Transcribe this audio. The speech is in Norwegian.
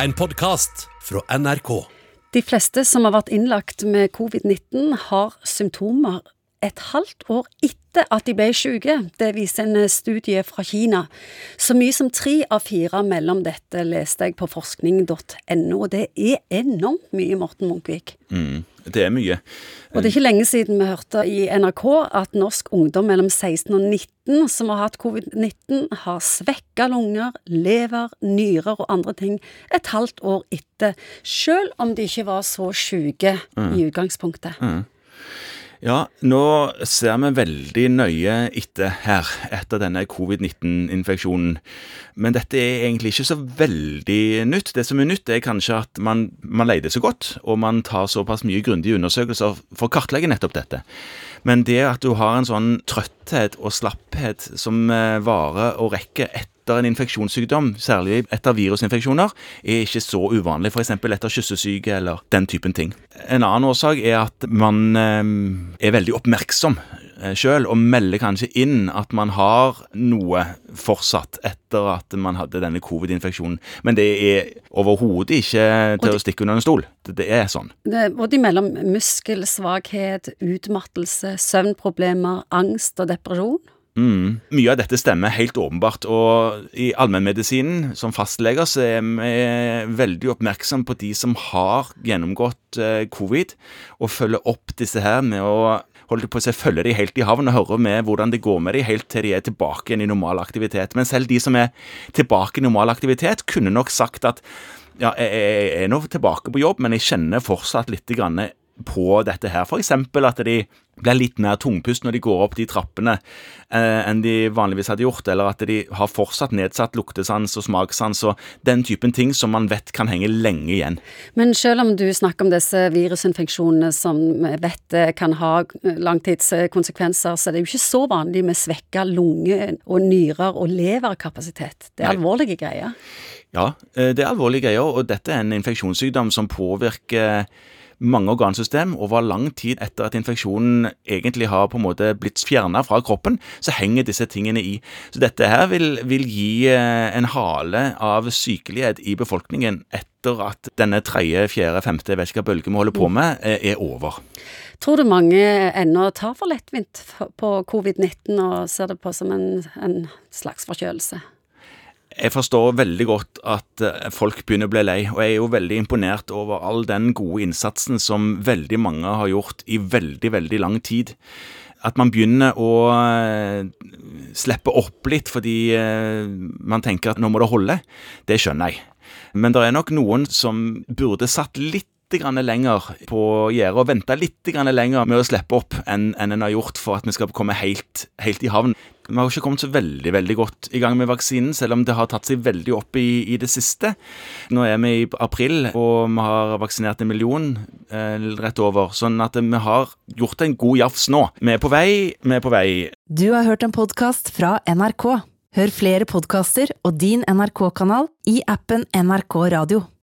En podkast fra NRK. De fleste som har vært innlagt med covid-19, har symptomer et halvt år etter at de ble syke. Det viser en studie fra Kina. Så mye som tre av fire mellom dette, leste jeg på forskning.no. Og det er enormt mye, Morten Munkvik. Mm, det er mye. Og det er ikke lenge siden vi hørte i NRK at norsk ungdom mellom 16 og 19 som har hatt covid-19, har svekka lunger, lever, nyrer og andre ting et halvt år etter, Selv om de ikke var så syke Mm. i utgangspunktet. Ja, nå ser vi veldig nøye etter her, etter denne covid-19-infeksjonen. Men dette er egentlig ikke så veldig nytt. Det som er nytt, er kanskje at man, man leter så godt, og man tar såpass mye grundige undersøkelser for å kartlegge nettopp dette. Men det at du har en sånn trøtthet og slapphet som eh, varer og rekker etter en infeksjonssykdom, særlig etter virusinfeksjoner, er ikke så uvanlig, f.eks. etter kyssesyke eller den typen ting. En annen årsak er at man eh, er veldig oppmerksom sjøl, og melder kanskje inn at man har noe fortsatt etter at man hadde denne covid-infeksjonen. Men det er overhodet ikke til å stikke under en stol. Det, det er sånn. Det, både mellom muskelsvakhet, utmattelse, søvnproblemer, angst og depresjon. Mm. Mye av dette stemmer helt åpenbart, og i allmennmedisinen som fastleger så er vi veldig oppmerksom på de som har gjennomgått eh, covid, og følger opp disse her med å holde på å se, følge de helt i havn og høre med hvordan det går med de helt til de er tilbake igjen i normal aktivitet. Men selv de som er tilbake i normal aktivitet, kunne nok sagt at ja, jeg, er nå tilbake på jobb, men jeg kjenner fortsatt litt på dette her. Eksempel at de blir litt mer tungpust når de går opp de trappene eh, enn de vanligvis hadde gjort, eller at de har fortsatt nedsatt luktesans og smakssans og den typen ting som man vet kan henge lenge igjen. Men selv om du snakker om disse virusinfeksjonene som vi vet eh, kan ha langtidskonsekvenser, så er det jo ikke så vanlig med svekka lunge og nyrer og leverkapasitet. Det er Nei. alvorlige greier. Ja, eh, det er alvorlige greier, og dette er en infeksjonssykdom som påvirker mange organsystem over lang tid etter at infeksjonen egentlig har på en måte blitt fjerna fra kroppen, så henger disse tingene i. Så dette her vil, vil gi eh, en hale av sykelighet i befolkningen etter at denne tredje, fjerde, femte, vet ikke hva bølge vi holder på med, eh, er over. Tror du mange ennå tar for lettvint på covid-19 og ser det på som en, en slags forkjølelse? Jeg forstår veldig godt at eh, folk begynner å bli lei, og jeg er jo veldig imponert over all den gode innsatsen som veldig mange har gjort i veldig, veldig lang tid. At man begynner å eh, slippe opp litt fordi eh, man tenker at nå må det holde, det skjønner jeg. Men det er nok noen som burde satt litt lenger på gjerdet og vente litt lenger med å slippe opp enn enn en har gjort for at vi skal komme helt, helt i havn. Vi har ikke kommet så veldig veldig godt i gang med vaksinen, selv om det har tatt seg veldig opp i, i det siste. Nå er vi i april, og vi har vaksinert en million eh, rett over. Sånn at vi har gjort en god jafs nå. Vi er på vei, vi er på vei. Du har hørt en podkast fra NRK. Hør flere podkaster og din NRK-kanal i appen NRK Radio.